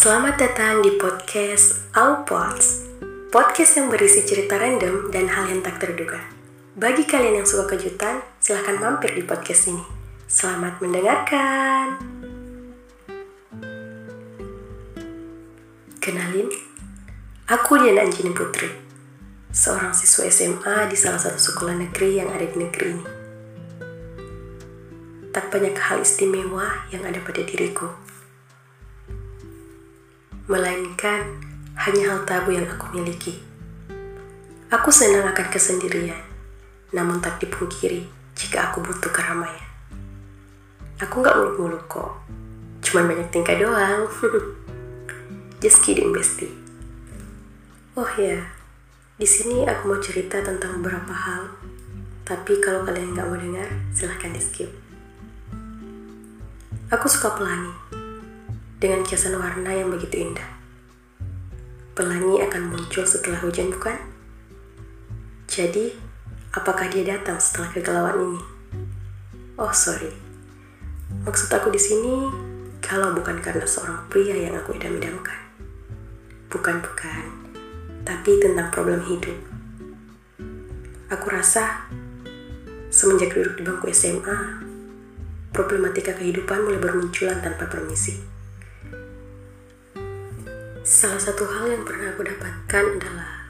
Selamat datang di podcast Pods, Podcast yang berisi cerita random dan hal yang tak terduga. Bagi kalian yang suka kejutan, silahkan mampir di podcast ini. Selamat mendengarkan. Kenalin, aku Diana Anjini Putri Seorang siswa SMA di salah satu sekolah negeri yang ada di negeri ini. Tak banyak hal istimewa yang ada pada diriku melainkan hanya hal tabu yang aku miliki. Aku senang akan kesendirian, namun tak dipungkiri jika aku butuh keramaian. Aku nggak muluk-muluk kok, cuman banyak tingkah doang. Just kidding, bestie. Oh ya, di sini aku mau cerita tentang beberapa hal, tapi kalau kalian nggak mau dengar, silahkan di skip. Aku suka pelangi, dengan kiasan warna yang begitu indah. Pelangi akan muncul setelah hujan, bukan? Jadi, apakah dia datang setelah kegalauan ini? Oh, sorry. Maksud aku di sini, kalau bukan karena seorang pria yang aku idam-idamkan. Bukan, bukan. Tapi tentang problem hidup. Aku rasa, semenjak duduk di bangku SMA, problematika kehidupan mulai bermunculan tanpa permisi. Salah satu hal yang pernah aku dapatkan adalah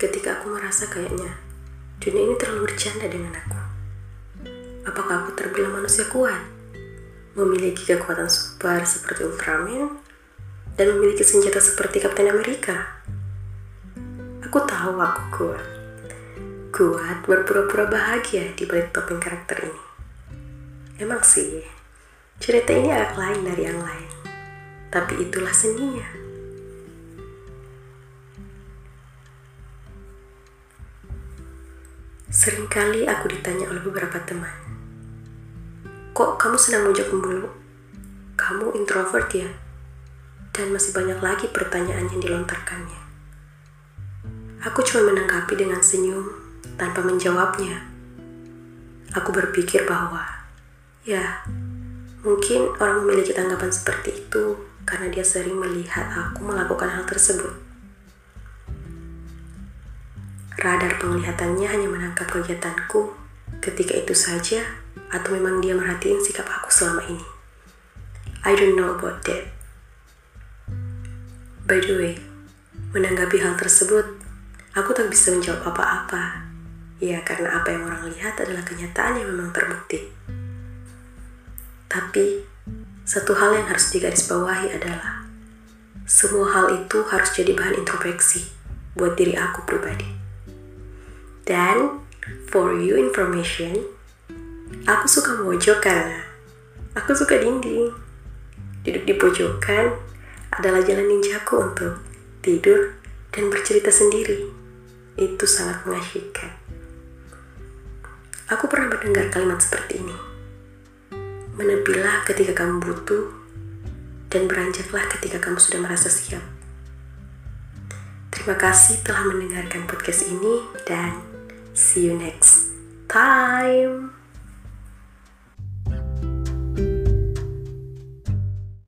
ketika aku merasa kayaknya dunia ini terlalu bercanda dengan aku. Apakah aku terbilang manusia kuat? Memiliki kekuatan super seperti Ultraman dan memiliki senjata seperti Kapten Amerika? Aku tahu aku kuat. Kuat berpura-pura bahagia di balik topeng karakter ini. Emang sih, cerita ini agak lain dari yang lain. Tapi itulah seninya. Seringkali aku ditanya oleh beberapa teman, Kok kamu sedang mojok mulu? Kamu introvert ya? Dan masih banyak lagi pertanyaan yang dilontarkannya. Aku cuma menanggapi dengan senyum tanpa menjawabnya. Aku berpikir bahwa, ya, mungkin orang memiliki tanggapan seperti itu karena dia sering melihat aku melakukan hal tersebut. Radar penglihatannya hanya menangkap kegiatanku ketika itu saja atau memang dia merhatiin sikap aku selama ini. I don't know about that. By the way, menanggapi hal tersebut, aku tak bisa menjawab apa-apa. Ya, karena apa yang orang lihat adalah kenyataan yang memang terbukti. Tapi, satu hal yang harus digarisbawahi adalah semua hal itu harus jadi bahan introspeksi buat diri aku pribadi. Dan for you information, aku suka mojok karena aku suka dinding. Duduk di pojokan adalah jalan ninjaku untuk tidur dan bercerita sendiri. Itu sangat mengasyikkan. Aku pernah mendengar kalimat seperti ini. Menepilah ketika kamu butuh dan beranjaklah ketika kamu sudah merasa siap. Terima kasih telah mendengarkan podcast ini dan See you next time.